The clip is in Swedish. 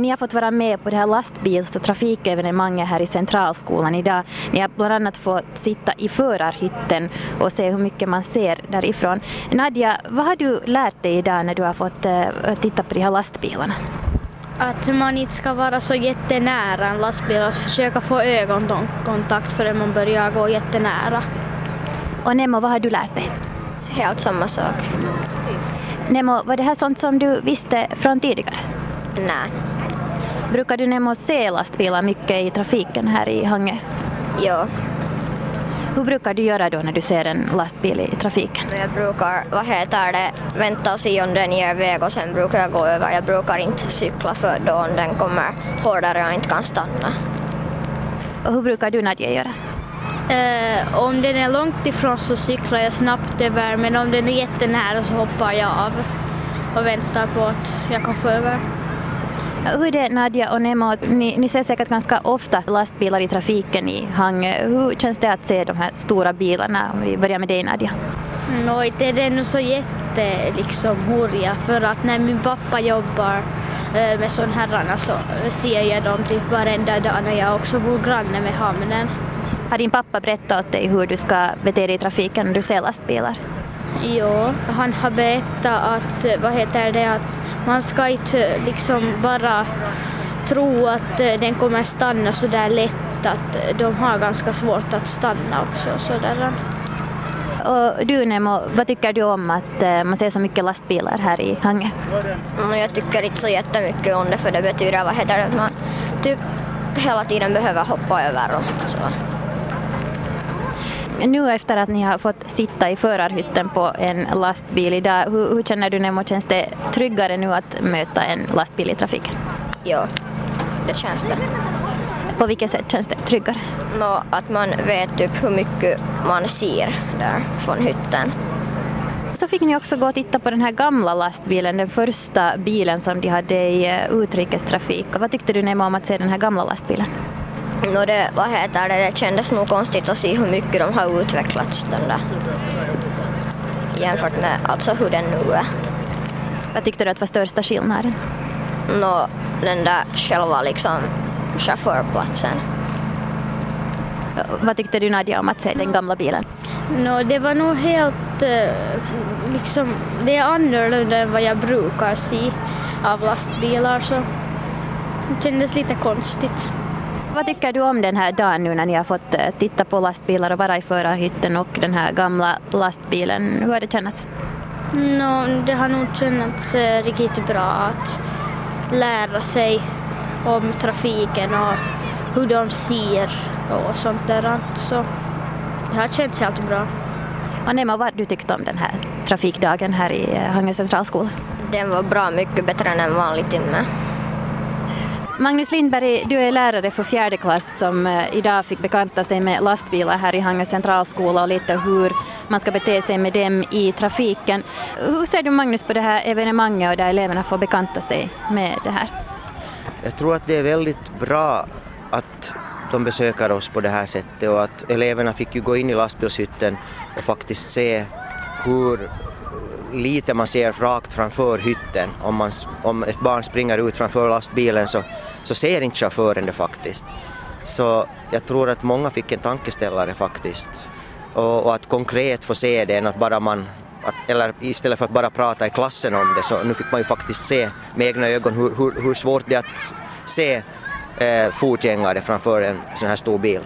Ni har fått vara med på det här lastbils och trafikevenemanget här i Centralskolan idag. Ni har bland annat fått sitta i förarhytten och se hur mycket man ser därifrån. Nadja, vad har du lärt dig idag när du har fått uh, titta på de här lastbilarna? Att man inte ska vara så jättenära en lastbil och försöka få ögonkontakt förrän man börjar gå jättenära. Och Nemo, vad har du lärt dig? Helt samma sak. Nemo, var det här sånt som du visste från tidigare? Nej. Brukar du Nemo se lastbilar mycket i trafiken här i Hangö? Ja. Hur brukar du göra då när du ser en lastbil i trafiken? Jag brukar, vad heter det, vänta och se om den ger väg och sen brukar jag gå över. Jag brukar inte cykla för då om den kommer hårdare och jag inte kan stanna. Och hur brukar du Nadja göra? Eh, om den är långt ifrån så cyklar jag snabbt över men om den är jättenära så hoppar jag av och väntar på att jag kan få över. Hur är det Nadja och Nemo, ni, ni ser säkert ganska ofta lastbilar i trafiken i Hangö. Hur känns det att se de här stora bilarna? Om vi börjar med dig Nadja. Nå, inte är det nog så jätte liksom hurja för att när min pappa jobbar eh, med sån herrarna så ser jag dem typ varenda dag när jag också bor granne med hamnen. Har din pappa berättat åt dig hur du ska bete dig i trafiken när du ser lastbilar? Jo, han har berättat att, vad heter det, att man ska inte liksom bara tro att den kommer stanna så där lätt, att de har ganska svårt att stanna också. Så där. Och du Nemo, vad tycker du om att man ser så mycket lastbilar här i Hangö? Mm, jag tycker inte så jättemycket om det för det betyder vad heter det, att man typ hela tiden behöver hoppa över och så. Nu efter att ni har fått sitta i förarhytten på en lastbil idag, hur, hur känner du Nemo? Känns det tryggare nu att möta en lastbil i trafiken? Ja, det känns det. På vilket sätt känns det tryggare? Nå, att man vet typ hur mycket man ser där från hytten. Så fick ni också gå och titta på den här gamla lastbilen, den första bilen som de hade i utrikestrafik. Och vad tyckte du Nemo om att se den här gamla lastbilen? No det, vad heter det, det kändes nog konstigt att se hur mycket de har utvecklats den där. Jämfört med alltså hur den nu är. Vad tyckte du att var största skillnaden? Nå, den där själva liksom chaufförplatsen. Vad tyckte du Nadja om att se den gamla bilen? No, det var nog helt liksom, det är annorlunda än vad jag brukar se av lastbilar så det kändes lite konstigt. Vad tycker du om den här dagen nu när ni har fått titta på lastbilar och vara i förarhytten och den här gamla lastbilen? Hur har det känts? No, det har nog känts riktigt bra att lära sig om trafiken och hur de ser och sånt där. Så det har känts helt bra. Och Nemo, vad du tyckte om den här trafikdagen här i Hangö centralskola? Den var bra mycket bättre än en vanlig timme. Magnus Lindberg, du är lärare för fjärde klass som eh, idag fick bekanta sig med lastbilar här i Hangö centralskola och lite hur man ska bete sig med dem i trafiken. Hur ser du Magnus på det här evenemanget och där eleverna får bekanta sig med det här? Jag tror att det är väldigt bra att de besöker oss på det här sättet och att eleverna fick ju gå in i lastbilshytten och faktiskt se hur lite man ser rakt framför hytten. Om, man, om ett barn springer ut framför lastbilen så, så ser inte chauffören det faktiskt. Så jag tror att många fick en tankeställare faktiskt. Och, och att konkret få se det än att bara man att, eller istället för att bara prata i klassen om det så nu fick man ju faktiskt se med egna ögon hur, hur, hur svårt det är att se eh, fotgängare framför en sån här stor bil.